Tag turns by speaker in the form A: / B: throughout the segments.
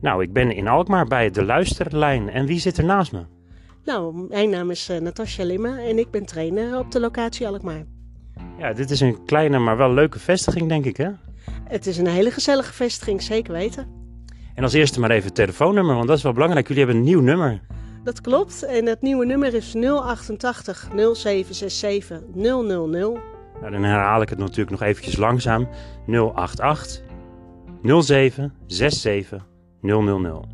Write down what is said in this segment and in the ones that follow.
A: Nou, ik ben in Alkmaar bij de luisterlijn. En wie zit er naast me?
B: Nou, mijn naam is uh, Natasja Limmer en ik ben trainer op de locatie Alkmaar.
A: Ja, dit is een kleine, maar wel leuke vestiging, denk ik, hè?
B: Het is een hele gezellige vestiging, zeker weten.
A: En als eerste maar even het telefoonnummer, want dat is wel belangrijk. Jullie hebben een nieuw nummer.
B: Dat klopt. En het nieuwe nummer is 088 0767 000.
A: Nou, dan herhaal ik het natuurlijk nog eventjes langzaam. 088 0767 000.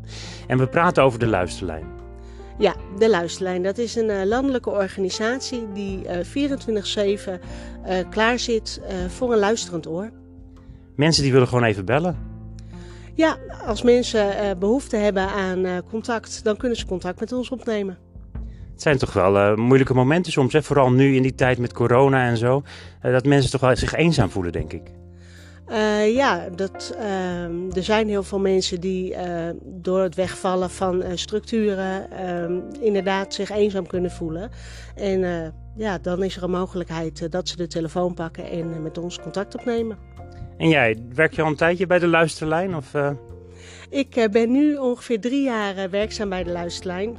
A: En we praten over de luisterlijn.
B: Ja, de Luisterlijn. Dat is een uh, landelijke organisatie die uh, 24-7 uh, klaar zit voor een luisterend oor.
A: Mensen die willen gewoon even bellen.
B: Ja, als mensen behoefte hebben aan contact, dan kunnen ze contact met ons opnemen.
A: Het zijn toch wel moeilijke momenten soms, hè? vooral nu in die tijd met corona en zo. dat mensen toch wel zich eenzaam voelen, denk ik.
B: Uh, ja, dat, uh, er zijn heel veel mensen die uh, door het wegvallen van structuren inderdaad zich eenzaam kunnen voelen. En ja, dan is er een mogelijkheid dat ze de telefoon pakken en met ons contact opnemen.
A: En jij, werk je al een tijdje bij de luisterlijn? Of,
B: Ik ben nu ongeveer drie jaar werkzaam bij de luisterlijn.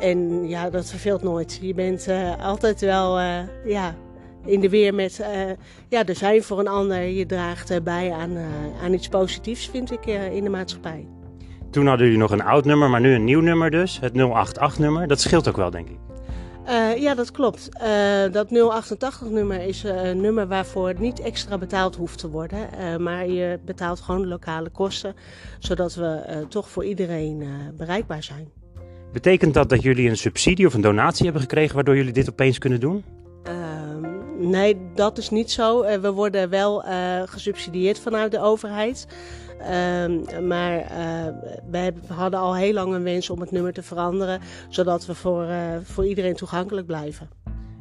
B: en ja, dat verveelt nooit. Je bent altijd wel ja, in de weer met uh, ja, er zijn voor een ander. Je draagt uh, bij aan, uh, aan iets positiefs, vind ik, in de maatschappij.
A: Toen hadden jullie nog een oud nummer, maar nu een nieuw nummer dus. Het 088-nummer. Dat scheelt ook wel, denk ik.
B: ja, dat klopt. dat 088-nummer is een nummer waarvoor niet extra betaald hoeft te worden. maar je betaalt gewoon lokale kosten, zodat we toch voor iedereen bereikbaar zijn.
A: Betekent dat dat jullie een subsidie of een donatie hebben gekregen waardoor jullie dit opeens kunnen doen?
B: Nee, dat is niet zo. Eh, we worden wel uh, gesubsidieerd vanuit de overheid. Uh, maar uh, we hadden al heel lang een wens om het nummer te veranderen, zodat we voor, voor iedereen toegankelijk blijven.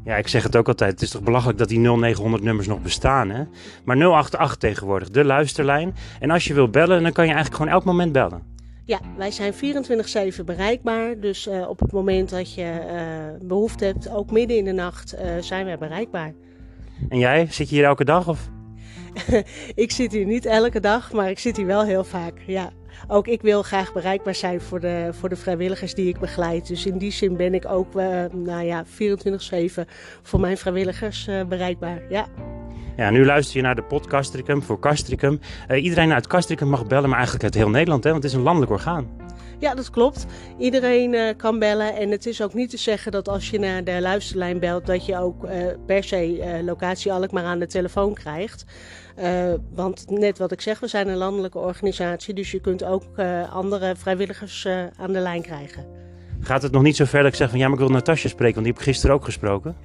A: Ja, ik zeg het ook altijd. Het is toch belachelijk dat die 0900 nummers nog bestaan, hè? Maar 088 tegenwoordig, de luisterlijn. En als je wil bellen, dan kan je eigenlijk gewoon elk moment bellen.
B: Ja, wij zijn 24-7 bereikbaar. Dus uh, op het moment dat je behoefte hebt, ook midden in de nacht, zijn wij bereikbaar.
A: En jij, zit je hier elke dag of?
B: ik zit hier niet elke dag, maar ik zit hier wel heel vaak. Ja. Ook ik wil graag bereikbaar zijn voor de, voor de vrijwilligers die ik begeleid. Dus in die zin ben ik ook nou ja, 24-7 voor mijn vrijwilligers bereikbaar. Ja.
A: Ja, nu luister je naar de podcast voor Castricum. Uh, iedereen uit Castricum mag bellen, maar eigenlijk uit heel Nederland, hè, want het is een landelijk orgaan.
B: Ja, dat klopt. Iedereen uh, kan bellen. En het is ook niet te zeggen dat als je naar de luisterlijn belt, dat je ook uh, per se locatie Alkmaar aan de telefoon krijgt. want net wat ik zeg, we zijn een landelijke organisatie, dus je kunt ook andere vrijwilligers aan de lijn krijgen.
A: Gaat het nog niet zo ver dat ik zeg van ja, maar ik wil Natasja spreken, want die heb ik gisteren ook gesproken?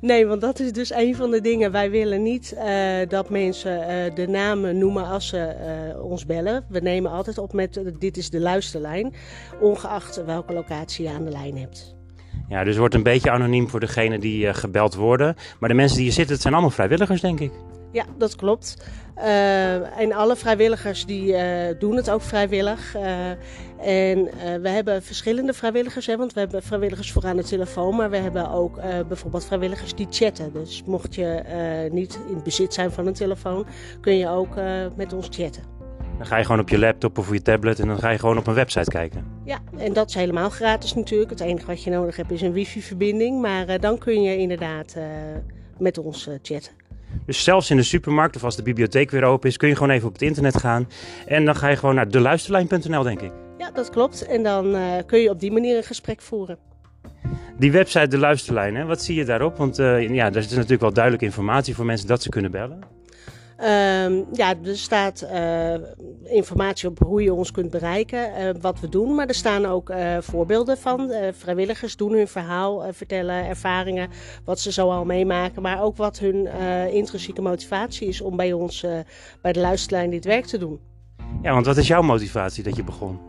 B: Nee, want dat is dus een van de dingen. Wij willen niet uh, dat mensen uh, de namen noemen als ze uh, ons bellen. We nemen altijd op met dit is de luisterlijn, ongeacht welke locatie je aan de lijn hebt.
A: Ja, dus het wordt een beetje anoniem voor degene die gebeld worden. Maar de mensen die hier zitten, het zijn allemaal vrijwilligers, denk ik.
B: Ja, dat klopt. Uh, en alle vrijwilligers die uh, doen het ook vrijwillig. Uh, en we hebben verschillende vrijwilligers, hè, want we hebben vrijwilligers voor aan de telefoon, maar we hebben ook bijvoorbeeld vrijwilligers die chatten. Dus mocht je niet in bezit zijn van een telefoon, kun je ook met ons chatten.
A: Dan ga je gewoon op je laptop of je tablet en dan ga je gewoon op een website kijken.
B: Ja, en dat is helemaal gratis natuurlijk. Het enige wat je nodig hebt is een wifi-verbinding, maar dan kun je inderdaad met ons chatten.
A: Dus zelfs in de supermarkt of als de bibliotheek weer open is, kun je gewoon even op het internet gaan. En dan ga je gewoon naar deluisterlijn.nl, denk ik.
B: Ja, dat klopt. En dan uh, kun je op die manier een gesprek voeren.
A: Die website De Luisterlijn, hè? wat zie je daarop? Want uh, ja, daar is natuurlijk wel duidelijke informatie voor mensen dat ze kunnen bellen.
B: Um, ja, er staat uh, informatie op hoe je ons kunt bereiken, uh, wat we doen. Maar er staan ook uh, voorbeelden van. vrijwilligers doen hun verhaal, vertellen ervaringen, wat ze zo al meemaken. Maar ook wat hun intrinsieke motivatie is om bij ons, bij de luisterlijn, dit werk te doen.
A: Ja, want wat is jouw motivatie dat je begon?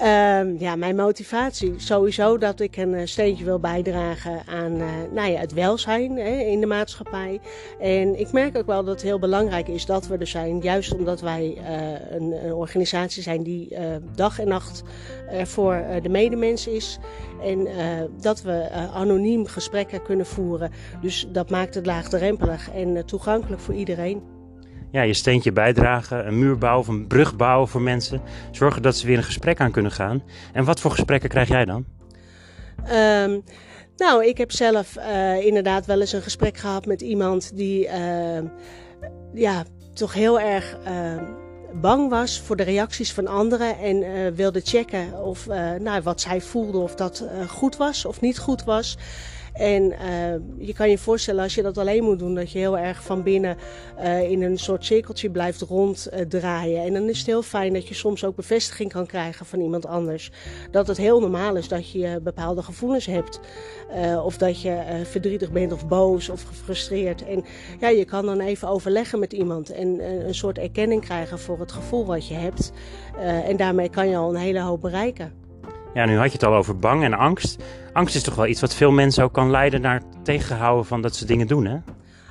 B: Uh, ja, mijn motivatie sowieso dat ik een eh, steentje wil bijdragen aan uh, nou ja, het welzijn hè, in de maatschappij. En ik merk ook wel dat het heel belangrijk is dat we er zijn, juist omdat wij uh, een, een, organisatie zijn die dag en nacht voor de medemens is. En dat we anoniem gesprekken kunnen voeren. Dus dat maakt het laagdrempelig en toegankelijk voor iedereen.
A: Ja, je steentje bijdragen, een muur bouwen of een brug bouwen voor mensen. Zorgen dat ze weer een gesprek aan kunnen gaan. En wat voor gesprekken krijg jij dan?
B: Ehm, nou, ik heb zelf uh, inderdaad wel eens een gesprek gehad met iemand die uh, ja, toch heel erg uh, bang was voor de reacties van anderen en wilde checken of nou, wat zij voelde, of dat goed was of niet goed was. En uh, je kan je voorstellen als je dat alleen moet doen, dat je heel erg van binnen uh, in een soort cirkeltje blijft ronddraaien. Uh, en dan is het heel fijn dat je soms ook bevestiging kan krijgen van iemand anders. Dat het heel normaal is dat je bepaalde gevoelens hebt. Of dat je verdrietig bent of boos of gefrustreerd. En ja, je kan dan even overleggen met iemand en een soort erkenning krijgen voor het gevoel wat je hebt. en daarmee kan je al een hele hoop bereiken.
A: Ja, nu had je het al over bang en angst. Angst is toch wel iets wat veel mensen ook kan leiden naar tegenhouden van dat ze dingen doen, hè?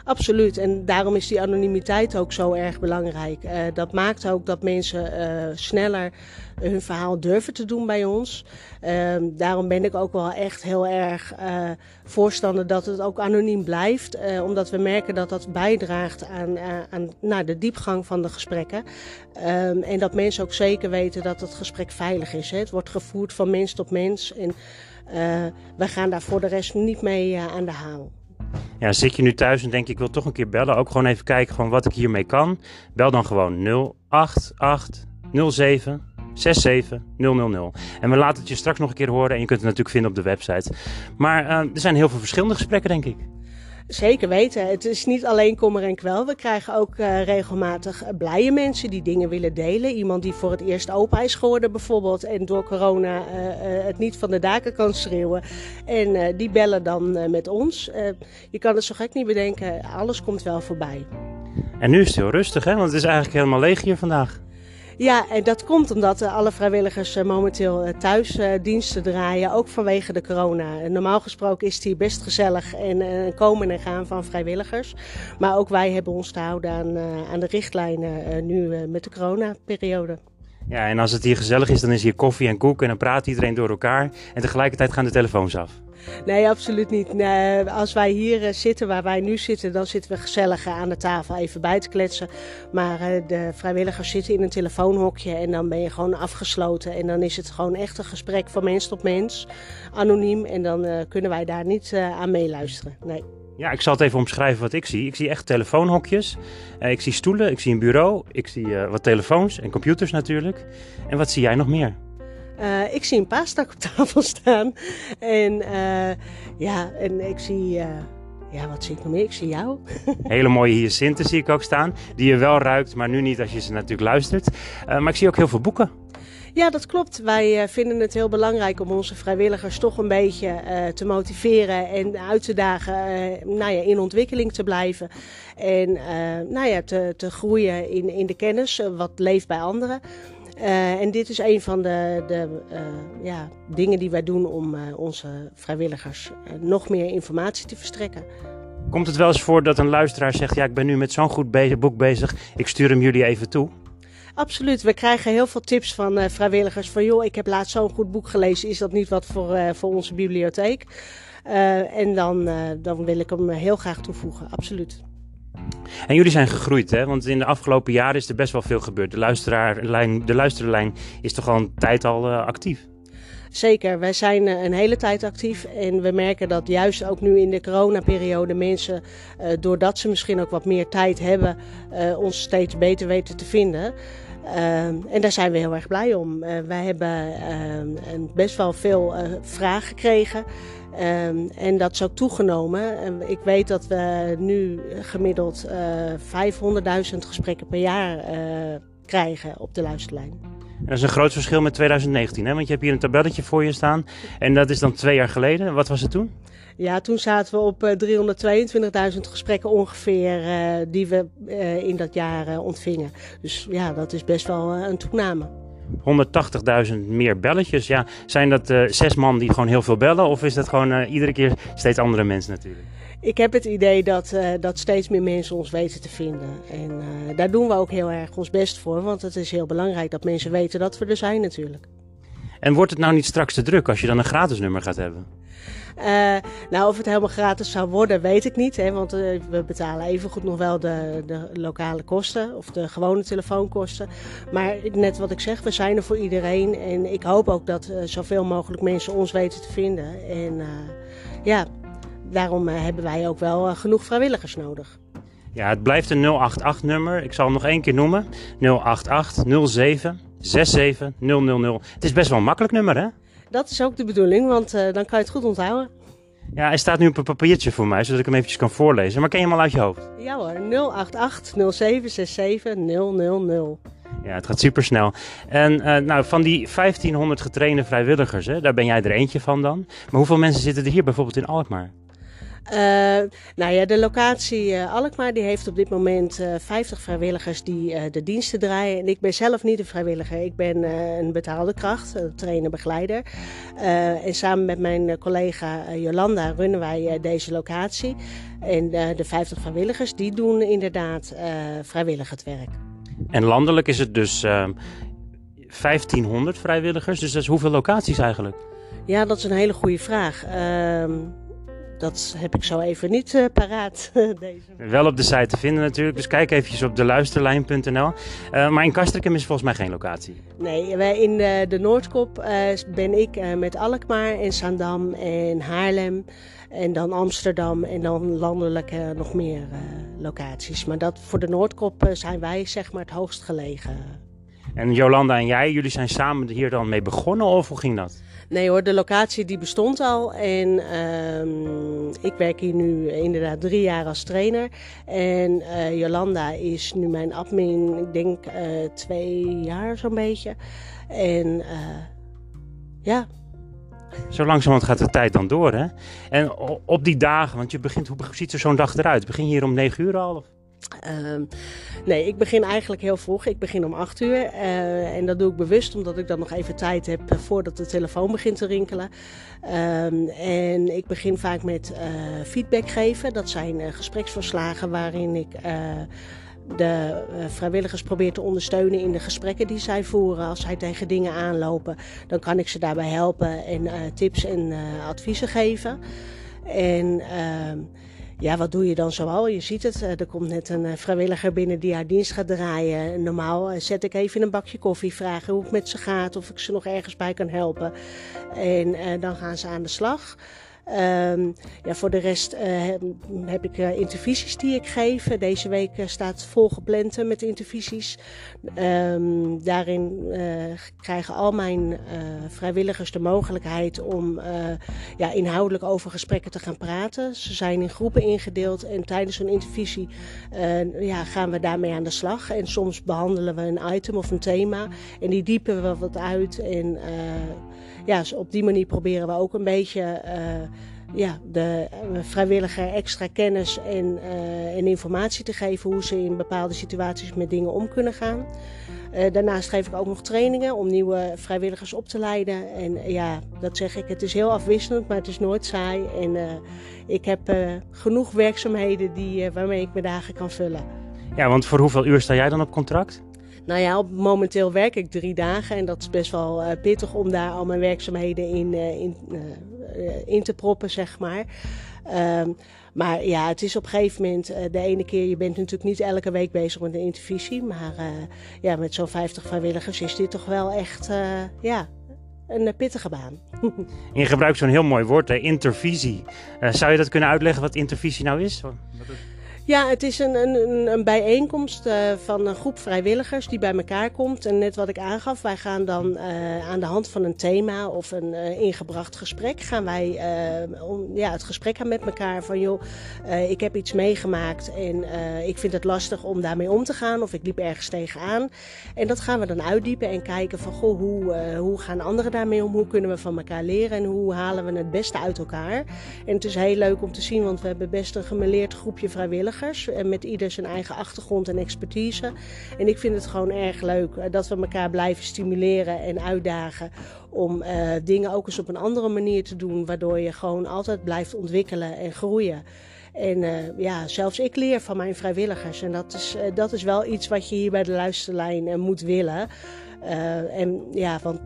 B: Absoluut. En daarom is die anonimiteit ook zo erg belangrijk. Uh, dat maakt ook dat mensen uh, sneller hun verhaal durven te doen bij ons. Uh, daarom ben ik ook wel echt heel erg uh, voorstander dat het ook anoniem blijft. Omdat we merken dat dat bijdraagt aan, aan nou, de diepgang van de gesprekken. Um, en dat mensen ook zeker weten dat het gesprek veilig is. Hè. Het wordt gevoerd van mens tot mens. En we gaan daar voor de rest niet mee aan de haal.
A: Ja, zit je nu thuis en denk ik wil toch een keer bellen. Ook gewoon even kijken gewoon wat ik hiermee kan. Bel dan gewoon 088 07 67 000. En we laten het je straks nog een keer horen. En je kunt het natuurlijk vinden op de website. Maar uh, er zijn heel veel verschillende gesprekken, denk ik.
B: Zeker weten. Het is niet alleen kommer en kwel. We krijgen ook uh, regelmatig blije mensen die dingen willen delen. Iemand die voor het eerst opa is geworden bijvoorbeeld en door corona uh, het niet van de daken kan schreeuwen. En die bellen dan met ons. je kan het zo gek niet bedenken. Alles komt wel voorbij.
A: En nu is het heel rustig, hè? Want het is eigenlijk helemaal leeg hier vandaag.
B: Ja, en dat komt omdat alle vrijwilligers momenteel thuis diensten draaien, ook vanwege de corona. Normaal gesproken is het hier best gezellig en komen en gaan van vrijwilligers. Maar ook wij hebben ons te houden aan, aan de richtlijnen nu met de coronaperiode.
A: Ja, en als het hier gezellig is, dan is hier koffie en koek en dan praat iedereen door elkaar. En tegelijkertijd gaan de telefoons af.
B: Nee, absoluut niet. Nee, als wij hier zitten, waar wij nu zitten, dan zitten we gezellig aan de tafel even bij te kletsen. Maar de vrijwilligers zitten in een telefoonhokje en dan ben je gewoon afgesloten. En dan is het gewoon echt een gesprek van mens tot mens, anoniem. En dan uh, kunnen wij daar niet aan meeluisteren. Nee.
A: Ja, ik zal het even omschrijven wat ik zie. Ik zie echt telefoonhokjes. Uh, ik zie stoelen, ik zie een bureau, ik zie uh, wat telefoons en computers natuurlijk. En wat zie jij nog meer?
B: Uh, ik zie een paastak op tafel staan. En ja, en ik zie... ja, wat zie ik nog meer? Ik zie jou.
A: Hele mooie hyacinten zie ik ook staan. Die je wel ruikt, maar nu niet als je ze natuurlijk luistert. maar ik zie ook heel veel boeken.
B: Ja, dat klopt. Wij vinden het heel belangrijk om onze vrijwilligers toch een beetje uh, te motiveren en uit te dagen uh, nou ja, in ontwikkeling te blijven. En nou ja, te, te groeien in, in de kennis, wat leeft bij anderen. en dit is een van de, de ja, dingen die wij doen om onze vrijwilligers nog meer informatie te verstrekken.
A: Komt het wel eens voor dat een luisteraar zegt: Ja, ik ben nu met zo'n goed boek bezig, ik stuur hem jullie even toe?
B: Absoluut. We krijgen heel veel tips van uh, vrijwilligers van joh, ik heb laatst zo'n goed boek gelezen. Is dat niet wat voor, uh, voor onze bibliotheek? Uh, en dan, dan wil ik hem heel graag toevoegen. Absoluut.
A: En jullie zijn gegroeid, hè? Want in de afgelopen jaren is er best wel veel gebeurd. De, luisteraarlijn, de luisterlijn is toch al een tijd al actief?
B: Zeker, wij zijn een hele tijd actief en we merken dat juist ook nu in de coronaperiode mensen, doordat ze misschien ook wat meer tijd hebben, ons steeds beter weten te vinden. Uh, en daar zijn we heel erg blij om. wij hebben best wel veel vragen gekregen. Um, en dat is ook toegenomen. ik weet dat we nu gemiddeld uh, 500.000 gesprekken per jaar krijgen op de luisterlijn.
A: Dat is een groot verschil met 2019, hè? want je hebt hier een tabelletje voor je staan. En dat is dan twee jaar geleden. Wat was het toen?
B: Ja, toen zaten we op 322.000 gesprekken ongeveer uh, die we uh, in dat jaar ontvingen. Dus ja, dat is best wel een toename.
A: 180.000 meer belletjes. Ja, zijn dat zes man die gewoon heel veel bellen? Of is dat gewoon iedere keer steeds andere mensen natuurlijk?
B: ik heb het idee dat, uh, dat steeds meer mensen ons weten te vinden. En daar doen we ook heel erg ons best voor, want het is heel belangrijk dat mensen weten dat we er zijn natuurlijk.
A: En wordt het nou niet straks te druk als je dan een gratis nummer gaat hebben?
B: Uh, nou, of het helemaal gratis zou worden, weet ik niet. Hè, want uh, we betalen evengoed nog wel de, de lokale kosten of de gewone telefoonkosten. Maar net wat ik zeg, we zijn er voor iedereen. En ik hoop ook dat uh, zoveel mogelijk mensen ons weten te vinden. En ja, daarom hebben wij ook wel genoeg vrijwilligers nodig.
A: Ja, het blijft een 088-nummer. Ik zal hem nog één keer noemen. 088 07 67 000. Het is best wel een makkelijk nummer, hè?
B: Dat is ook de bedoeling, want uh, dan kan je het goed onthouden.
A: Ja, hij staat nu op een papiertje voor mij, zodat ik hem eventjes kan voorlezen. Maar ken je hem al uit je hoofd?
B: Ja hoor, 088 0767 000.
A: Ja, het gaat super snel. En uh, nou, van die 1500 getrainde vrijwilligers, hè, daar ben jij er eentje van dan. Maar hoeveel mensen zitten er hier bijvoorbeeld in Alkmaar?
B: Uh, nou ja, de locatie uh, Alkmaar die heeft op dit moment uh, 50 vrijwilligers die de diensten draaien. En ik ben zelf niet een vrijwilliger. Ik ben een betaalde kracht, trainer-begeleider. en samen met mijn collega Jolanda runnen wij deze locatie. En de 50 vrijwilligers die doen inderdaad vrijwillig het werk.
A: En landelijk is het dus 1500 vrijwilligers. Dus dat is hoeveel locaties eigenlijk?
B: Ja, dat is een hele goede vraag. Dat heb ik zo even niet uh, paraat. deze.
A: Wel op de site te vinden natuurlijk, dus kijk eventjes op deluisterlijn.nl. Uh, maar in Kastrikum is volgens mij geen locatie.
B: Nee, wij in de, de Noordkop uh, ben ik met Alkmaar en Zaandam en Haarlem. En dan Amsterdam en dan landelijk nog meer locaties. Maar dat, voor de Noordkop zijn wij zeg maar het hoogst gelegen.
A: En Jolanda en jij, jullie zijn samen hier dan mee begonnen of hoe ging dat?
B: Nee hoor, de locatie die bestond al. En uh, ik werk hier nu inderdaad drie jaar als trainer. En uh, Jolanda is nu mijn admin, ik denk uh, twee jaar zo'n beetje. En eh, ja,
A: zo langzamerhand gaat de tijd dan door, hè? En op die dagen, want je begint, hoe ziet er zo'n dag eruit? Begin je hier om negen uur al? Of?
B: Uh, nee, ik begin eigenlijk heel vroeg. Ik begin om 8 uur. Uh, en dat doe ik bewust omdat ik dan nog even tijd heb voordat de telefoon begint te rinkelen. Uh, en ik begin vaak met uh, feedback geven. Dat zijn gespreksverslagen waarin ik de vrijwilligers probeer te ondersteunen in de gesprekken die zij voeren. Als zij tegen dingen aanlopen, dan kan ik ze daarbij helpen en tips en adviezen geven. En ehm, ja, wat doe je dan zoal? Je ziet het, eh, er komt net een eh, vrijwilliger binnen die haar dienst gaat draaien. Normaal eh, zet ik even een bakje koffie, vragen hoe het met ze gaat, of ik ze nog ergens bij kan helpen. En dan gaan ze aan de slag. Um, ja, voor de rest uh, heb ik uh, intervisies die ik geef. Deze week uh, staat volgepland met intervisies. Um, daarin krijgen al mijn vrijwilligers de mogelijkheid om ja, inhoudelijk over gesprekken te gaan praten. Ze zijn in groepen ingedeeld en tijdens een intervisie ja, gaan we daarmee aan de slag. En soms behandelen we een item of een thema en die diepen we wat uit. En ja, op die manier proberen we ook een beetje ja, de vrijwilliger extra kennis en, uh, en informatie te geven hoe ze in bepaalde situaties met dingen om kunnen gaan. Uh, daarnaast geef ik ook nog trainingen om nieuwe vrijwilligers op te leiden. En ja, dat zeg ik, het is heel afwisselend, maar het is nooit saai. En ik heb genoeg werkzaamheden die, waarmee ik mijn dagen kan vullen.
A: Ja, want voor hoeveel uur sta jij dan op contract?
B: Nou ja, op, momenteel werk ik drie dagen en dat is best wel uh, pittig om daar al mijn werkzaamheden in, uh, in, uh, in te proppen, zeg maar. Um, maar ja, het is op een gegeven moment de ene keer, je bent natuurlijk niet elke week bezig met een intervisie, maar ja, met zo'n 50 vrijwilligers is dit toch wel echt, ja, een pittige baan.
A: je gebruikt zo'n heel mooi woord, hè, intervisie. zou je dat kunnen uitleggen wat intervisie nou is?
B: Ja, het is een, een, een bijeenkomst uh, van een groep vrijwilligers die bij elkaar komt. En net wat ik aangaf, wij gaan dan uh, aan de hand van een thema of een uh, ingebracht gesprek, gaan wij ja, het gesprek aan met elkaar van joh, ik heb iets meegemaakt en ik vind het lastig om daarmee om te gaan of ik liep ergens tegenaan. En dat gaan we dan uitdiepen en kijken van goh, hoe, hoe gaan anderen daarmee om, hoe kunnen we van elkaar leren en hoe halen we het beste uit elkaar. En het is heel leuk om te zien, want we hebben best een gemeleerd groepje vrijwilligers met ieder zijn eigen achtergrond en expertise. En ik vind het gewoon erg leuk eh, dat we elkaar blijven stimuleren en uitdagen om uh, dingen ook eens op een andere manier te doen, waardoor je gewoon altijd blijft ontwikkelen en groeien. En uh, ja, zelfs ik leer van mijn vrijwilligers. En dat is, dat is wel iets wat je hier bij de luisterlijn moet willen. en ja, want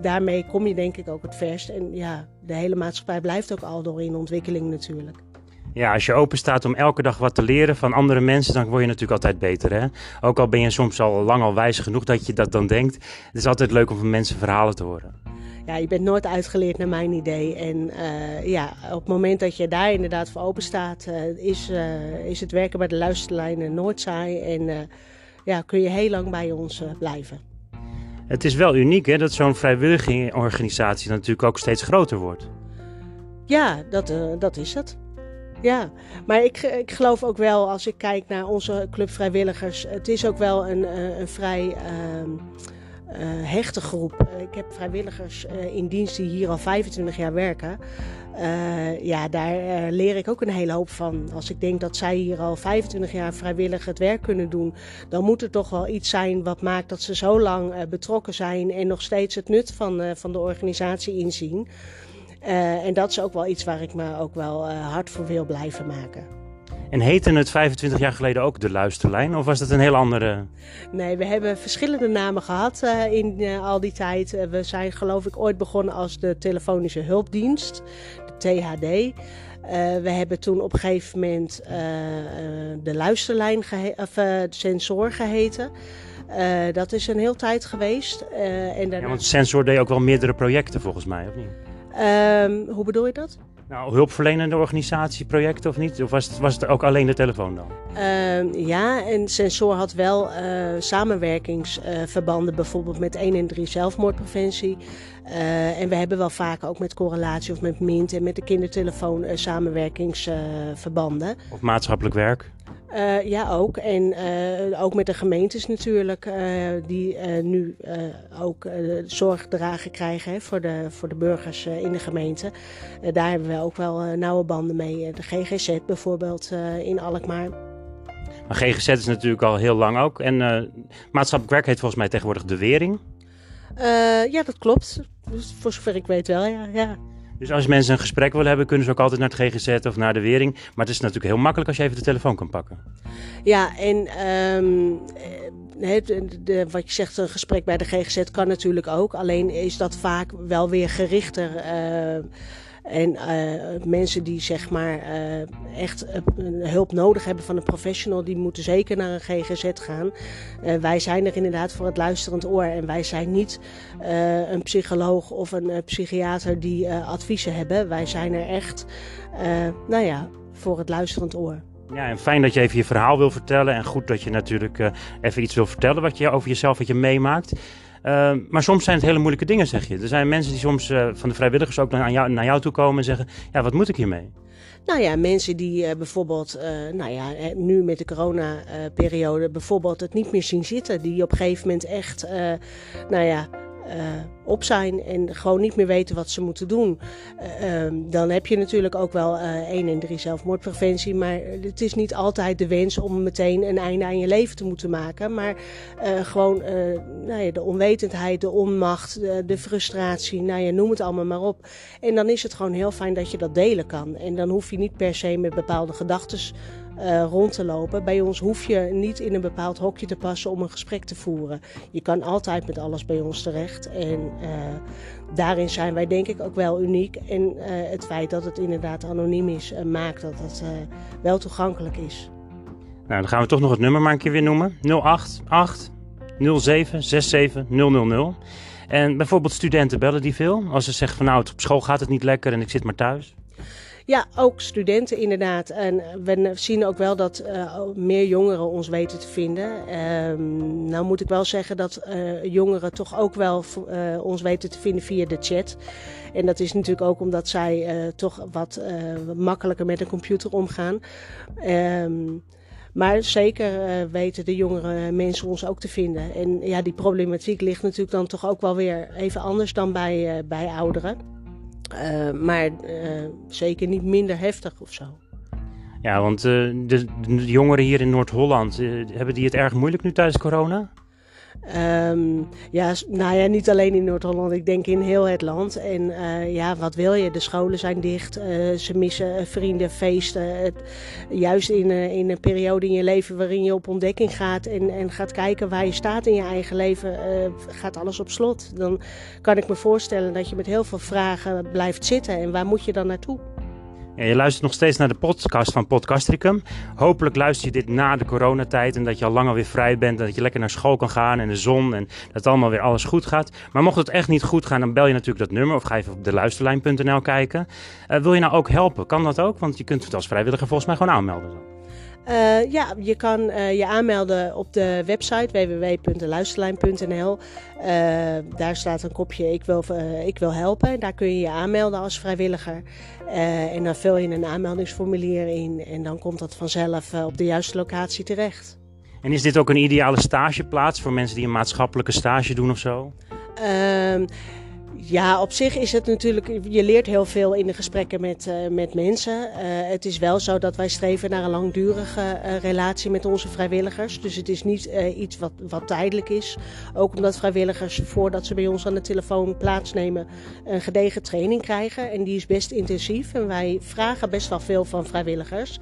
B: daarmee kom je denk ik ook het verst. En ja, de hele maatschappij blijft ook al door in ontwikkeling natuurlijk.
A: Ja, als je open staat om elke dag wat te leren van andere mensen, dan word je natuurlijk altijd beter. Hè? Ook al ben je soms al lang al wijs genoeg dat je dat dan denkt. Het is altijd leuk om van mensen verhalen te horen.
B: Ja, je bent nooit uitgeleerd naar mijn idee. En uh, ja, op het moment dat je daar inderdaad voor open staat, uh, is, uh, is het werken bij de luisterlijnen nooit saai. En ja, kun je heel lang bij ons blijven.
A: Het is wel uniek hè, dat zo'n vrijwillige organisatie natuurlijk ook steeds groter wordt.
B: Ja, dat, dat is het. Ja, maar ik, ik geloof ook wel, als ik kijk naar onze club vrijwilligers, het is ook wel een, een vrij uh, uh, hechte groep. Ik heb vrijwilligers in dienst die hier al 25 jaar werken. Ja, daar leer ik ook een hele hoop van. Als ik denk dat zij hier al 25 jaar vrijwillig het werk kunnen doen, dan moet er toch wel iets zijn wat maakt dat ze zo lang betrokken zijn en nog steeds het nut van, van de organisatie inzien. Uh, en dat is ook wel iets waar ik me ook wel uh, hard voor wil blijven maken.
A: En heette het 25 jaar geleden ook de luisterlijn? Of was dat een heel andere?
B: Nee, we hebben verschillende namen gehad uh, in al die tijd. we zijn geloof ik ooit begonnen als de telefonische hulpdienst, de THD. we hebben toen op een gegeven moment de luisterlijn, of de sensor geheten. dat is een heel tijd geweest.
A: en daarna... Ja, want Sensor deed ook wel meerdere projecten volgens mij, of niet?
B: Um, hoe bedoel je dat?
A: Nou, hulpverlenende organisatieprojecten of niet? Of was het, was het ook alleen de telefoon dan?
B: Uh, ja, en Sensor had wel uh, samenwerkingsverbanden, uh, bijvoorbeeld met 1 en 3 zelfmoordpreventie. Uh, en we hebben wel vaak ook met correlatie of met MINT en met de kindertelefoon samenwerkingsverbanden.
A: of maatschappelijk werk?
B: Uh, ja, ook. En uh, ook met de gemeentes natuurlijk, uh, die nu ook zorgdragen krijgen hè, voor, de, voor de burgers in de gemeente. daar hebben we ook wel nauwe banden mee. De GGZ bijvoorbeeld in Alkmaar.
A: Maar GGZ is natuurlijk al heel lang ook. En maatschappelijk werk heet volgens mij tegenwoordig De Wering.
B: ja, dat klopt. Dus voor zover ik weet wel, ja. ja.
A: Dus als mensen een gesprek willen hebben, kunnen ze ook altijd naar het GGZ of naar de Wering. Maar het is natuurlijk heel makkelijk als je even de telefoon kan pakken.
B: Ja, en um, de, de, wat je zegt, een gesprek bij de GGZ kan natuurlijk ook. Alleen is dat vaak wel weer gerichter. Uh, en uh, mensen die zeg maar uh, echt uh, hulp nodig hebben van een professional, die moeten zeker naar een GGZ gaan. wij zijn er inderdaad voor het luisterend oor. En wij zijn niet een psycholoog of een psychiater die adviezen hebben. Wij zijn er echt, nou ja, voor het luisterend oor.
A: Ja, en fijn dat je even je verhaal wil vertellen. En goed dat je natuurlijk even iets wil vertellen wat je over jezelf, wat je meemaakt. Uh, maar soms zijn het hele moeilijke dingen, zeg je. Er zijn mensen die soms uh, van de vrijwilligers ook naar jou, naar jou toe komen en zeggen: Ja, wat moet ik hiermee?
B: Nou ja, mensen die uh, bijvoorbeeld, nou ja, nu met de corona-periode bijvoorbeeld het niet meer zien zitten. Die op een gegeven moment echt, nou ja, uh, op zijn en gewoon niet meer weten wat ze moeten doen. Uh, dan heb je natuurlijk ook wel uh, 1 en 3 zelfmoordpreventie. Maar het is niet altijd de wens om meteen een einde aan je leven te moeten maken. Maar gewoon nou ja, de onwetendheid, de onmacht, de, de, frustratie, nou ja, noem het allemaal maar op. En dan is het gewoon heel fijn dat je dat delen kan. En dan hoef je niet per se met bepaalde gedachten uh, rond te lopen. Bij ons hoef je niet in een bepaald hokje te passen om een gesprek te voeren. Je kan altijd met alles bij ons terecht. En uh, daarin zijn wij denk ik ook wel uniek. En uh, het feit dat het inderdaad anoniem is, maakt dat het wel toegankelijk is.
A: Nou, dan gaan we toch nog het nummer maar een keer weer noemen. 088 07 67 000. En bijvoorbeeld studenten bellen die veel? Als ze zeggen van nou, op school gaat het niet lekker en ik zit maar thuis.
B: Ja, ook studenten inderdaad. En we zien ook wel dat uh, meer jongeren ons weten te vinden. Uh, nou moet ik wel zeggen dat uh, jongeren toch ook wel uh, ons weten te vinden via de chat. En dat is natuurlijk ook omdat zij toch wat makkelijker met een computer omgaan. Um, maar zeker weten de jongere mensen ons ook te vinden. En ja, die problematiek ligt natuurlijk dan toch ook wel weer even anders dan bij, bij ouderen. Uh, maar uh, zeker niet minder heftig of zo.
A: Ja, want uh, de, de, jongeren hier in Noord-Holland, hebben die het erg moeilijk nu tijdens corona?
B: Ehm, ja, nou ja, niet alleen in Noord-Holland, ik denk in heel het land. En uh, ja, wat wil je? De scholen zijn dicht, uh, ze missen vrienden, feesten. Het, juist in, in een periode in je leven waarin je op ontdekking gaat en, en gaat kijken waar je staat in je eigen leven, gaat alles op slot. Dan kan ik me voorstellen dat je met heel veel vragen blijft zitten. En waar moet je dan naartoe?
A: Ja, je luistert nog steeds naar de podcast van Podcastricum. Hopelijk luister je dit na de coronatijd en dat je al lang alweer vrij bent. En dat je lekker naar school kan gaan en de zon en dat allemaal weer alles goed gaat. Maar mocht het echt niet goed gaan, dan bel je natuurlijk dat nummer of ga even op de luisterlijn.nl kijken. Uh, wil je nou ook helpen? Kan dat ook? Want je kunt het als vrijwilliger volgens mij gewoon aanmelden.
B: Uh, ja, je kan uh, je aanmelden op de website www.luisterlijn.nl. Uh, daar staat een kopje ik wil, ik wil helpen. Daar kun je je aanmelden als vrijwilliger. en dan vul je een aanmeldingsformulier in en dan komt dat vanzelf op de juiste locatie terecht.
A: En is dit ook een ideale stageplaats voor mensen die een maatschappelijke stage doen of zo?
B: Ehm, ja, op zich is het natuurlijk, je leert heel veel in de gesprekken met, uh, met mensen. Uh, het is wel zo dat wij streven naar een langdurige uh, relatie met onze vrijwilligers. Dus het is niet iets wat, wat tijdelijk is. Ook omdat vrijwilligers, voordat ze bij ons aan de telefoon plaatsnemen, een gedegen training krijgen. En die is best intensief. En wij vragen best wel veel van vrijwilligers.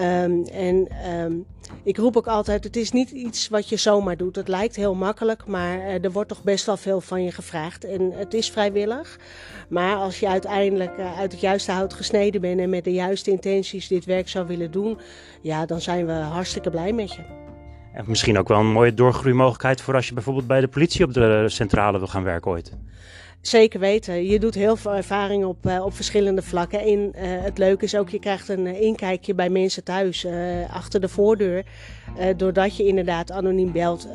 B: Um, en um, ik roep ook altijd, het is niet iets wat je zomaar doet. Het lijkt heel makkelijk, maar uh, er wordt toch best wel veel van je gevraagd. En het is vrijwillig. Maar als je uiteindelijk uh, uit het juiste hout gesneden bent en met de juiste intenties dit werk zou willen doen, ja, dan zijn we hartstikke blij met je.
A: En misschien ook wel een mooie doorgroeimogelijkheid voor als je bijvoorbeeld bij de politie op de centrale wil gaan werken ooit.
B: Zeker weten. Je doet heel veel ervaring op, uh, op verschillende vlakken. En uh, het leuke is ook, je krijgt een uh, inkijkje bij mensen thuis, achter de voordeur. doordat je inderdaad anoniem belt,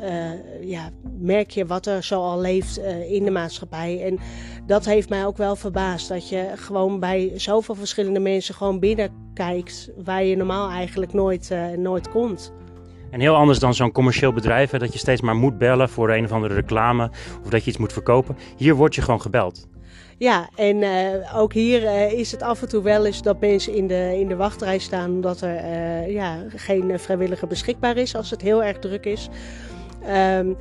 B: ja, merk je wat er zo al leeft in de maatschappij. En dat heeft mij ook wel verbaasd. Dat je gewoon bij zoveel verschillende mensen gewoon binnenkijkt waar je normaal eigenlijk nooit, nooit komt.
A: En heel anders dan zo'n commercieel bedrijf, hè, dat je steeds maar moet bellen voor een of andere reclame of dat je iets moet verkopen. Hier word je gewoon gebeld.
B: Ja, en uh, ook hier uh, is het af en toe wel eens dat mensen in de, in de wachtrij staan omdat er uh, ja, geen vrijwilliger beschikbaar is als het heel erg druk is. Um,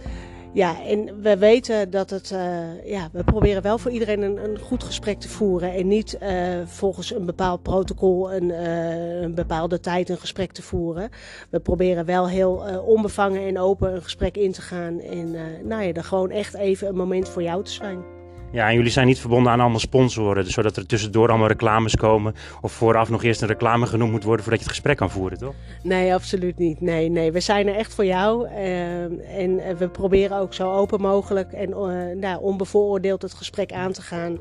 B: ja, en we weten dat het, uh, ja, we proberen wel voor iedereen een, een goed gesprek te voeren. En niet uh, volgens een bepaald protocol een, uh, een bepaalde tijd een gesprek te voeren. We proberen wel heel onbevangen en open een gesprek in te gaan. En nou ja, er gewoon echt even een moment voor jou te zijn.
A: Ja, en jullie zijn niet verbonden aan allemaal sponsoren, dus zodat er tussendoor allemaal reclames komen. Of vooraf nog eerst een reclame genoemd moet worden voordat je het gesprek kan voeren, toch?
B: Nee, absoluut niet. Nee, nee. We zijn er echt voor jou. Uh, en we proberen ook zo open mogelijk en uh, nou, onbevooroordeeld het gesprek aan te gaan.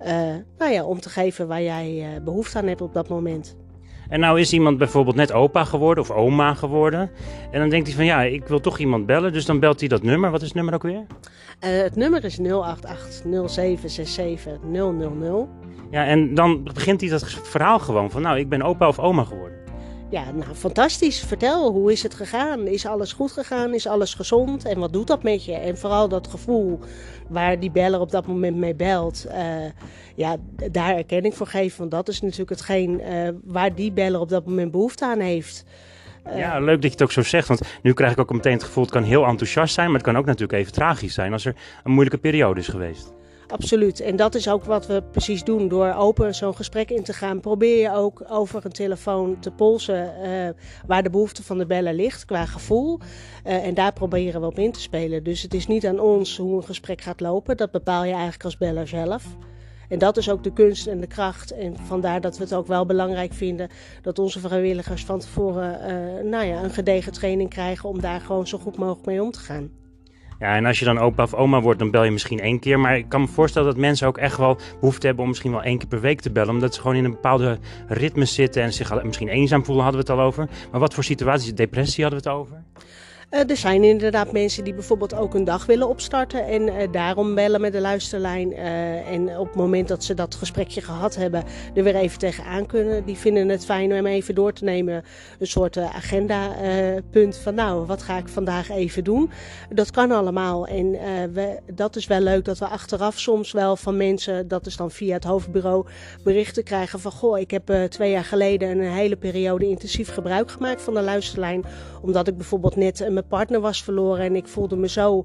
B: Uh, nou ja, om te geven waar jij behoefte aan hebt op dat moment.
A: En nou is iemand bijvoorbeeld net opa geworden of oma geworden. En dan denkt hij van ja, ik wil toch iemand bellen. Dus dan belt hij dat nummer. Wat is het nummer ook weer?
B: Uh, het nummer is 088 0767 000.
A: Ja, en dan begint hij dat verhaal gewoon van nou, ik ben opa of oma geworden.
B: Ja, nou fantastisch. Vertel, hoe is het gegaan? Is alles goed gegaan? Is alles gezond? En wat doet dat met je? En vooral dat gevoel waar die beller op dat moment mee belt. Uh, ja, daar erkenning voor geven. Want dat is natuurlijk hetgeen uh, waar die beller op dat moment behoefte aan heeft.
A: Uh, ja, leuk dat je het ook zo zegt. Want nu krijg ik ook meteen het gevoel, het kan heel enthousiast zijn. Maar het kan ook natuurlijk even tragisch zijn als er een moeilijke periode is geweest.
B: Absoluut. En dat is ook wat we precies doen. Door open zo'n gesprek in te gaan, probeer je ook over een telefoon te polsen uh, waar de behoefte van de beller ligt qua gevoel. Uh, en daar proberen we op in te spelen. Dus het is niet aan ons hoe een gesprek gaat lopen. Dat bepaal je eigenlijk als beller zelf. En dat is ook de kunst en de kracht. En vandaar dat we het ook wel belangrijk vinden dat onze vrijwilligers van tevoren uh, nou ja, een gedegen training krijgen om daar gewoon zo goed mogelijk mee om te gaan.
A: Ja, en als je dan opa of oma wordt, dan bel je misschien één keer. Maar ik kan me voorstellen dat mensen ook echt wel behoefte hebben om misschien wel één keer per week te bellen. Omdat ze gewoon in een bepaalde ritme zitten en zich misschien eenzaam voelen, hadden we het al over. Maar wat voor situaties? Depressie hadden we het over?
B: Uh, er zijn inderdaad mensen die bijvoorbeeld ook een dag willen opstarten en uh, daarom bellen met de luisterlijn. Uh, en op het moment dat ze dat gesprekje gehad hebben, er weer even tegenaan kunnen. Die vinden het fijn om even door te nemen. Een soort agendapunt van nou, wat ga ik vandaag even doen? Dat kan allemaal. En we, dat is wel leuk dat we achteraf soms wel van mensen, dat is dan via het hoofdbureau, berichten krijgen van goh, ik heb twee jaar geleden een hele periode intensief gebruik gemaakt van de luisterlijn. Omdat ik bijvoorbeeld net mijn partner was verloren en ik voelde me zo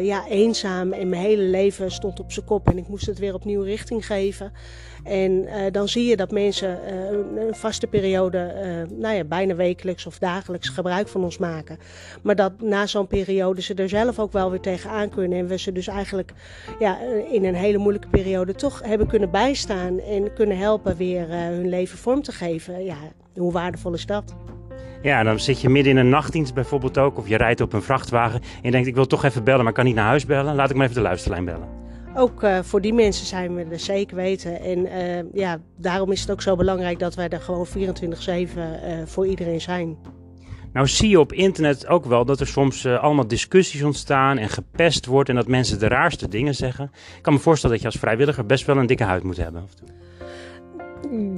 B: ja, eenzaam en mijn hele leven stond op zijn kop en ik moest het weer opnieuw richting geven. En dan zie je dat mensen een vaste periode, nou ja, bijna wekelijks of dagelijks gebruik van ons maken. Maar dat na zo'n periode ze er zelf ook wel weer tegenaan kunnen en we ze dus eigenlijk ja, in een hele moeilijke periode toch hebben kunnen bijstaan en kunnen helpen weer hun leven vorm te geven. Ja, hoe waardevol is dat?
A: Ja, dan zit je midden in een nachtdienst bijvoorbeeld ook. Of je rijdt op een vrachtwagen. En je denkt, ik wil toch even bellen, maar kan niet naar huis bellen. Laat ik maar even de luisterlijn bellen.
B: Ook uh, voor die mensen zijn we er zeker weten. En uh, ja, daarom is het ook zo belangrijk dat wij er gewoon 24-7 uh, voor iedereen zijn.
A: Nou zie je op internet ook wel dat er soms allemaal discussies ontstaan en gepest wordt. En dat mensen de raarste dingen zeggen. Ik kan me voorstellen dat je als vrijwilliger best wel een dikke huid moet hebben.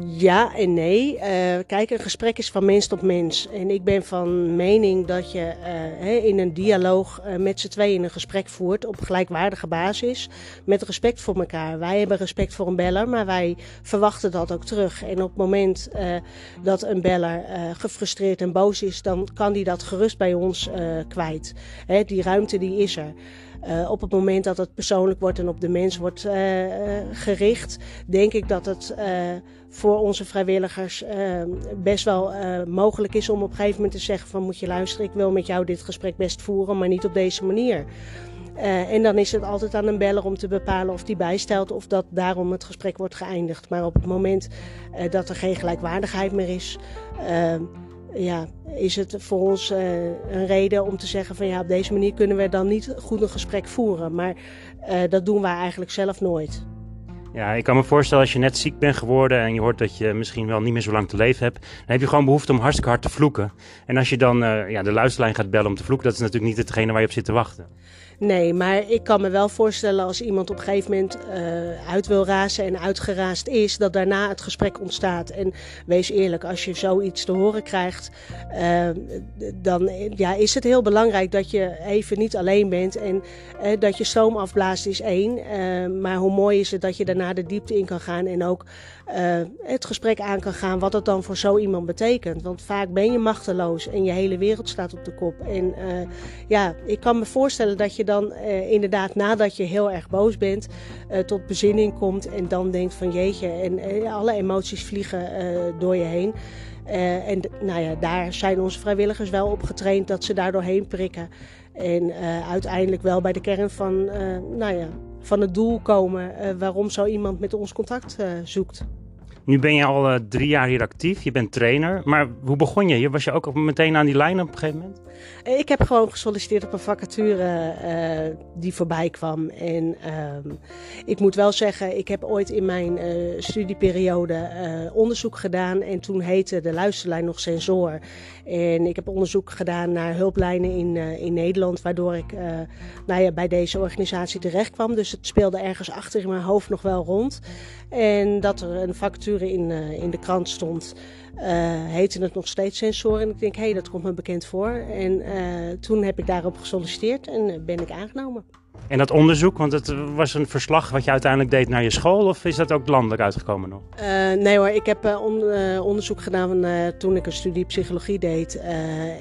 B: Ja en nee. Uh, kijk, een gesprek is van mens tot mens. En ik ben van mening dat je uh, in een dialoog uh, met z'n tweeën een gesprek voert op gelijkwaardige basis. Met respect voor elkaar. Wij hebben respect voor een beller, maar wij verwachten dat ook terug. En op het moment dat een beller gefrustreerd en boos is, dan kan die dat gerust bij ons kwijt. Die ruimte die is er. Op het moment dat het persoonlijk wordt en op de mens wordt gericht, denk ik dat het voor onze vrijwilligers best wel mogelijk is om op een gegeven moment te zeggen van moet je luisteren, ik wil met jou dit gesprek best voeren, maar niet op deze manier. en dan is het altijd aan een beller om te bepalen of die bijstelt of dat daarom het gesprek wordt geëindigd. Maar op het moment dat er geen gelijkwaardigheid meer is, ja, is het voor ons uh, een reden om te zeggen van ja, op deze manier kunnen we dan niet goed een gesprek voeren. Maar uh, dat doen wij eigenlijk zelf nooit.
A: Ja, ik kan me voorstellen als je net ziek bent geworden en je hoort dat je misschien wel niet meer zo lang te leven hebt, dan heb je gewoon behoefte om hartstikke hard te vloeken. En als je dan uh, ja, de luisterlijn gaat bellen om te vloeken, dat is natuurlijk niet hetgene waar je op zit te wachten.
B: Nee, maar ik kan me wel voorstellen als iemand op een gegeven moment uh, uit wil razen en uitgeraasd is, dat daarna het gesprek ontstaat. En wees eerlijk, als je zoiets te horen krijgt, uh, dan ja, is het heel belangrijk dat je even niet alleen bent en uh, dat je stoom afblaast is één. maar hoe mooi is het dat je daarna de diepte in kan gaan en ook het gesprek aan kan gaan wat het dan voor zo iemand betekent. Want vaak ben je machteloos en je hele wereld staat op de kop. En ja, ik kan me voorstellen dat je dan uh, inderdaad nadat je heel erg boos bent tot bezinning komt en dan denkt van jeetje en alle emoties vliegen door je heen. en nou ja, daar zijn onze vrijwilligers wel op getraind dat ze daar doorheen prikken. En uiteindelijk wel bij de kern van, nou ja, van het doel komen waarom zo iemand met ons contact zoekt.
A: Nu ben je al drie jaar hier actief, je bent trainer. Maar hoe begon je? Was je ook meteen aan die lijn op een gegeven moment?
B: Eh, ik heb gewoon gesolliciteerd op een vacature uh, die voorbij kwam. En uh, ik moet wel zeggen, ik heb ooit in mijn studieperiode onderzoek gedaan. En toen heette de luisterlijn nog Sensor. En ik heb onderzoek gedaan naar hulplijnen in, in Nederland. Waardoor ik nou ja, bij deze organisatie terecht kwam. Dus het speelde ergens achter in mijn hoofd nog wel rond. En dat er een vacature in, uh, in de krant stond, uh, heette het nog steeds sensor. En ik denk, hé, hey, dat komt me bekend voor. En toen heb ik daarop gesolliciteerd en ben ik aangenomen.
A: En dat onderzoek, want het was een verslag wat je uiteindelijk deed naar je school, of is dat ook landelijk uitgekomen nog?
B: nee hoor, ik heb on, onderzoek gedaan toen ik een studie psychologie deed.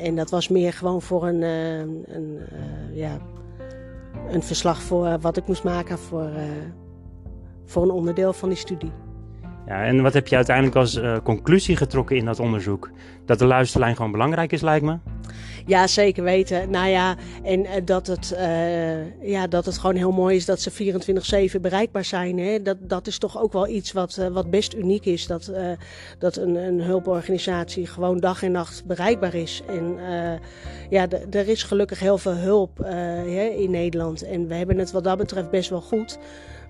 B: en dat was meer gewoon voor een, een ja, een verslag voor wat ik moest maken voor voor een onderdeel van die studie.
A: Ja, en wat heb je uiteindelijk als conclusie getrokken in dat onderzoek? Dat de luisterlijn gewoon belangrijk is, lijkt me?
B: Ja, zeker weten. Nou ja, en uh, dat, het, uh, ja, dat het gewoon heel mooi is dat ze 24-7 bereikbaar zijn. Hè? Dat, dat is toch ook wel iets wat, wat best uniek is. Dat, dat een, een hulporganisatie gewoon dag en nacht bereikbaar is. En ja, er is gelukkig heel veel hulp in Nederland. En we hebben het wat dat betreft best wel goed.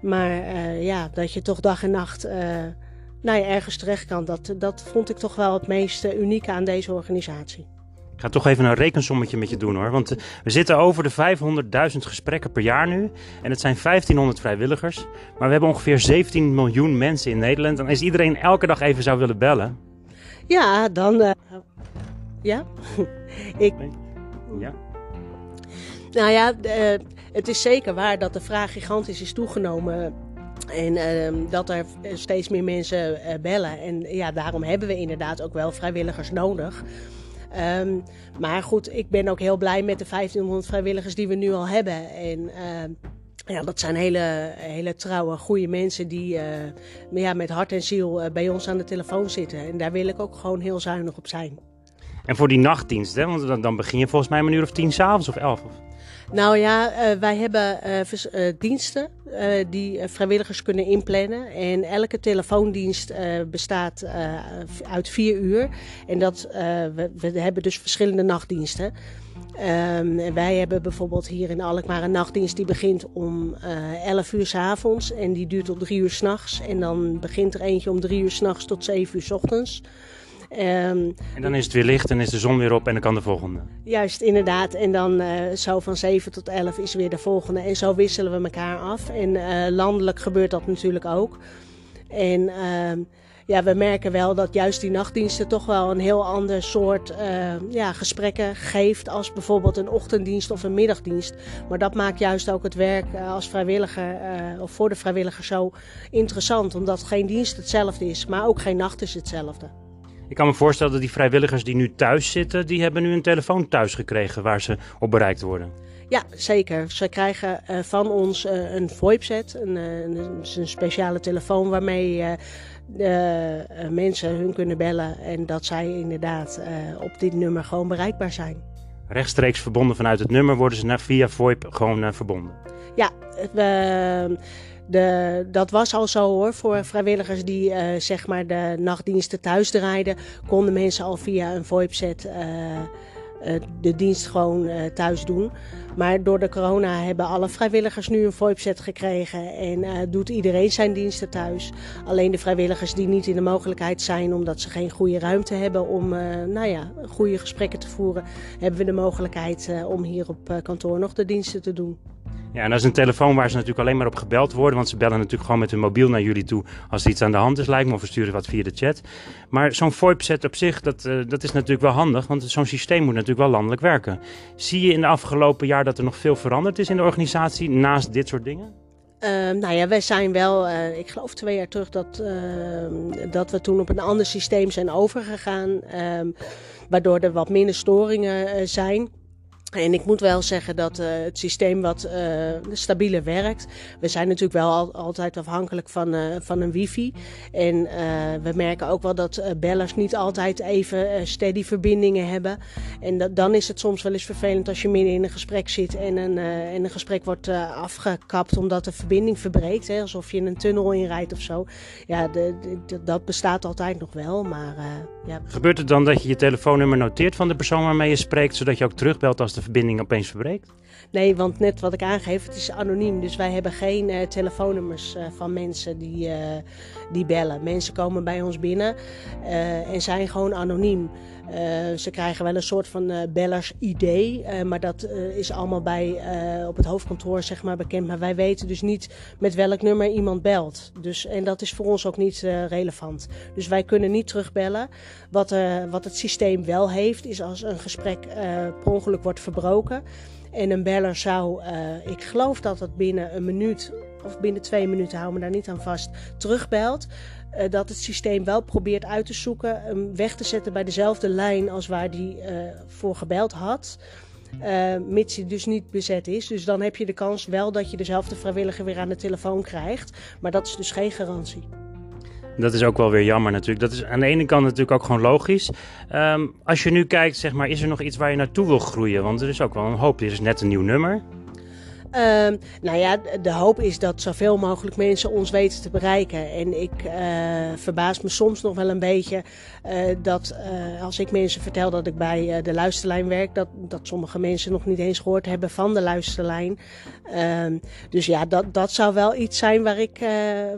B: Maar ja, dat je toch dag en nacht nou ja, ergens terecht kan, dat, dat vond ik toch wel het meest unieke aan deze organisatie.
A: Ik ga toch even een rekensommetje met je doen hoor. Want we zitten over de 500.000 gesprekken per jaar nu. En het zijn 1500 vrijwilligers. Maar we hebben ongeveer 17 miljoen mensen in Nederland. En als iedereen elke dag even zou willen bellen.
B: Ja, dan. ja. ik.
A: Ja.
B: Nou ja, uh, het is zeker waar dat de vraag gigantisch is toegenomen. En uh, dat er steeds meer mensen bellen. En ja, daarom hebben we inderdaad ook wel vrijwilligers nodig. Ehm, maar goed, ik ben ook heel blij met de 1500 vrijwilligers die we nu al hebben. En ehm, ja, dat zijn hele, hele trouwe, goede mensen die uh, ja, met hart en ziel bij ons aan de telefoon zitten. En daar wil ik ook gewoon heel zuinig op zijn.
A: En voor die nachtdienst, hè? want dan, dan begin je volgens mij om een uur of tien s'avonds of elf? Of?
B: Nou ja, uh, wij hebben uh, diensten die vrijwilligers kunnen inplannen. En elke telefoondienst bestaat uit vier uur. En dat, we, we, hebben dus verschillende nachtdiensten. Um, wij hebben bijvoorbeeld hier in Alkmaar een nachtdienst die begint om 11 uur s avonds en die duurt tot 3 uur s'nachts. En dan begint er eentje om 3 uur s'nachts tot 7 uur s ochtends.
A: Um, en dan is het weer licht en is de zon weer op en dan kan de volgende.
B: Juist, inderdaad. En dan uh, zo van 7 tot 11 is weer de volgende. En zo wisselen we elkaar af. En uh, landelijk gebeurt dat natuurlijk ook. En uh, ja, we merken wel dat juist die nachtdiensten toch wel een heel ander soort uh, ja, gesprekken geeft als bijvoorbeeld een ochtenddienst of een middagdienst. Maar dat maakt juist ook het werk uh, als vrijwilliger of voor de vrijwilliger zo interessant, omdat geen dienst hetzelfde is, maar ook geen nacht is hetzelfde.
A: Ik kan me voorstellen dat die vrijwilligers die nu thuis zitten, die hebben nu een telefoon thuis gekregen waar ze op bereikt worden.
B: Ja, zeker. Ze krijgen uh, van ons uh, een VoIP-set, een, een, een, speciale telefoon waarmee uh, de mensen hun kunnen bellen en dat zij inderdaad op dit nummer gewoon bereikbaar zijn.
A: Rechtstreeks verbonden vanuit het nummer worden ze via VoIP gewoon verbonden?
B: Ja, we de, dat was al zo hoor. Voor vrijwilligers die uh, zeg maar de nachtdiensten thuis draaiden, konden mensen al via een VoIP-set uh, uh, de dienst gewoon thuis doen. Maar door de corona hebben alle vrijwilligers nu een VoIP-set gekregen en doet iedereen zijn diensten thuis. Alleen de vrijwilligers die niet in de mogelijkheid zijn omdat ze geen goede ruimte hebben om nou ja, goede gesprekken te voeren, hebben we de mogelijkheid om hier op kantoor nog de diensten te doen.
A: Ja, en dat is een telefoon waar ze natuurlijk alleen maar op gebeld worden. Want ze bellen natuurlijk gewoon met hun mobiel naar jullie toe als er iets aan de hand is, lijkt me. Of we sturen wat via de chat. Maar zo'n VoIP-set op zich, dat, uh, dat is natuurlijk wel handig. Want zo'n systeem moet natuurlijk wel landelijk werken. Zie je in de afgelopen jaar dat er nog veel veranderd is in de organisatie naast dit soort dingen?
B: Uh, nou ja, wij zijn wel, uh, ik geloof twee jaar terug, dat, uh, dat we toen op een ander systeem zijn overgegaan. waardoor er wat minder storingen zijn. En ik moet wel zeggen dat uh, het systeem wat uh, stabieler werkt. We zijn natuurlijk wel al, altijd afhankelijk van, uh, van een wifi. En we merken ook wel dat bellers niet altijd even steady verbindingen hebben. En dan is het soms wel eens vervelend als je midden in een gesprek zit en een, en een gesprek wordt afgekapt omdat de verbinding verbreekt. Hè, alsof je in een tunnel inrijdt of zo. Ja, de, dat bestaat altijd nog wel. Maar, ja.
A: Gebeurt het dan dat je je telefoonnummer noteert van de persoon waarmee je spreekt, zodat je ook terugbelt als de verbinding opeens verbreekt?
B: Nee, want net wat ik aangeef, het is anoniem. Dus wij hebben geen uh, telefoonnummers uh, van mensen die, uh, die bellen. Mensen komen bij ons binnen en zijn gewoon anoniem. Ze krijgen wel een soort van bellers-idee, maar dat is allemaal bij, op het hoofdkantoor zeg maar, bekend. Maar wij weten dus niet met welk nummer iemand belt. Dus, en dat is voor ons ook niet relevant. Dus wij kunnen niet terugbellen. Wat, wat het systeem wel heeft, is als een gesprek per ongeluk wordt verbroken en een beller zou, ik geloof dat het binnen een minuut of binnen twee minuten, hou me daar niet aan vast, terugbelt. Uh, dat het systeem wel probeert uit te zoeken, hem weg te zetten bij dezelfde lijn als waar die uh, voor gebeld had. Uh, mits hij dus niet bezet is. Dus dan heb je de kans wel dat je dezelfde vrijwilliger weer aan de telefoon krijgt. Maar dat is dus geen garantie.
A: Dat is ook wel weer jammer natuurlijk. Dat is aan de ene kant natuurlijk ook gewoon logisch. Um, als je nu kijkt, zeg maar, is er nog iets waar je naartoe wil groeien? Want er is ook wel een hoop. Er is net een nieuw nummer.
B: Um, nou ja, de hoop is dat zoveel mogelijk mensen ons weten te bereiken. En ik uh, verbaas me soms nog wel een beetje uh, dat uh, als ik mensen vertel dat ik bij de luisterlijn werk, dat, dat sommige mensen nog niet eens gehoord hebben van de luisterlijn. Um, dus ja, dat, dat zou wel iets zijn waar ik,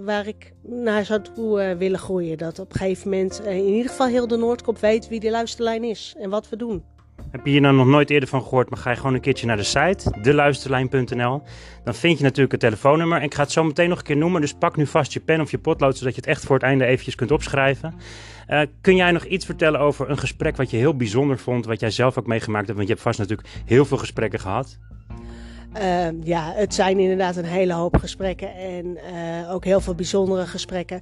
B: waar ik naar zou toe willen groeien. Dat op een gegeven moment in ieder geval heel de Noordkop weet wie die luisterlijn is en wat we doen.
A: Heb je hier nou nog nooit eerder van gehoord, maar ga je gewoon een keertje naar de site, deluisterlijn.nl. Dan vind je natuurlijk het telefoonnummer. En ik ga het zo meteen nog een keer noemen, dus pak nu vast je pen of je potlood, zodat je het echt voor het einde eventjes kunt opschrijven. Uh, kun jij nog iets vertellen over een gesprek wat je heel bijzonder vond, wat jij zelf ook meegemaakt hebt? Want je hebt vast natuurlijk heel veel gesprekken gehad.
B: Ehm, ja, het zijn inderdaad een hele hoop gesprekken en uh, ook heel veel bijzondere gesprekken.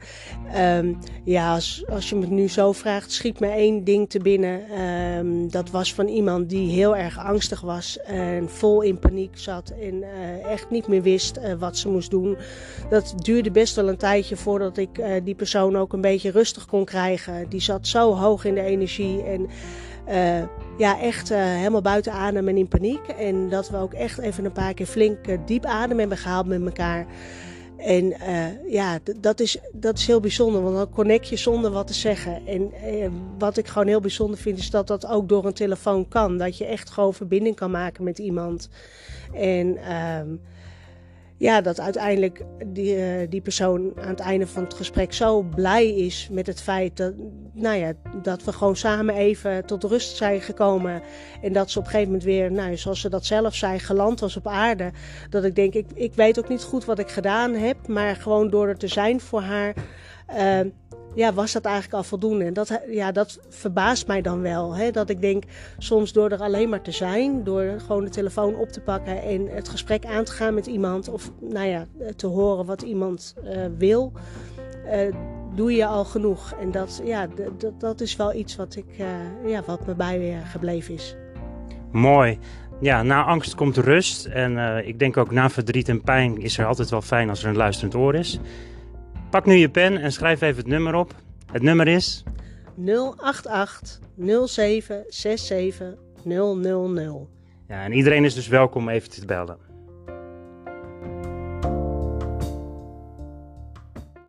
B: Um, ja, als, als je me nu zo vraagt, schiet me één ding te binnen. Um, dat was van iemand die heel erg angstig was en vol in paniek zat en uh, echt niet meer wist uh, wat ze moest doen. Dat duurde best wel een tijdje voordat ik die persoon ook een beetje rustig kon krijgen. Die zat zo hoog in de energie en uh, ja, echt uh, helemaal buiten adem en in paniek. En dat we ook echt even een paar keer flink uh, diep adem hebben gehaald met elkaar. En ja, dat is, dat is heel bijzonder, want dan connect je zonder wat te zeggen. En wat ik gewoon heel bijzonder vind, is dat dat ook door een telefoon kan. Dat je echt gewoon verbinding kan maken met iemand. En ja, dat uiteindelijk die, uh, die persoon aan het einde van het gesprek zo blij is met het feit dat, nou ja, dat we gewoon samen even tot rust zijn gekomen. En dat ze op een gegeven moment weer, nou, zoals ze dat zelf zei, geland was op aarde. Dat ik denk, ik, ik weet ook niet goed wat ik gedaan heb, maar gewoon door er te zijn voor haar. Uh, ja, was dat eigenlijk al voldoende? En dat, ja, dat verbaast mij dan wel. Hè? Dat ik denk, soms door er alleen maar te zijn, door gewoon de telefoon op te pakken en het gesprek aan te gaan met iemand, of nou ja, te horen wat iemand uh, wil, uh, doe je al genoeg. En dat, ja, dat, dat is wel iets wat, ik, uh, ja, wat me bijgebleven is.
A: Mooi. Ja, na angst komt rust. En ik denk ook na verdriet en pijn is er altijd wel fijn als er een luisterend oor is. Pak nu je pen en schrijf even het nummer op. Het nummer is
B: 088 0767 000.
A: Ja, en iedereen is dus welkom even te bellen.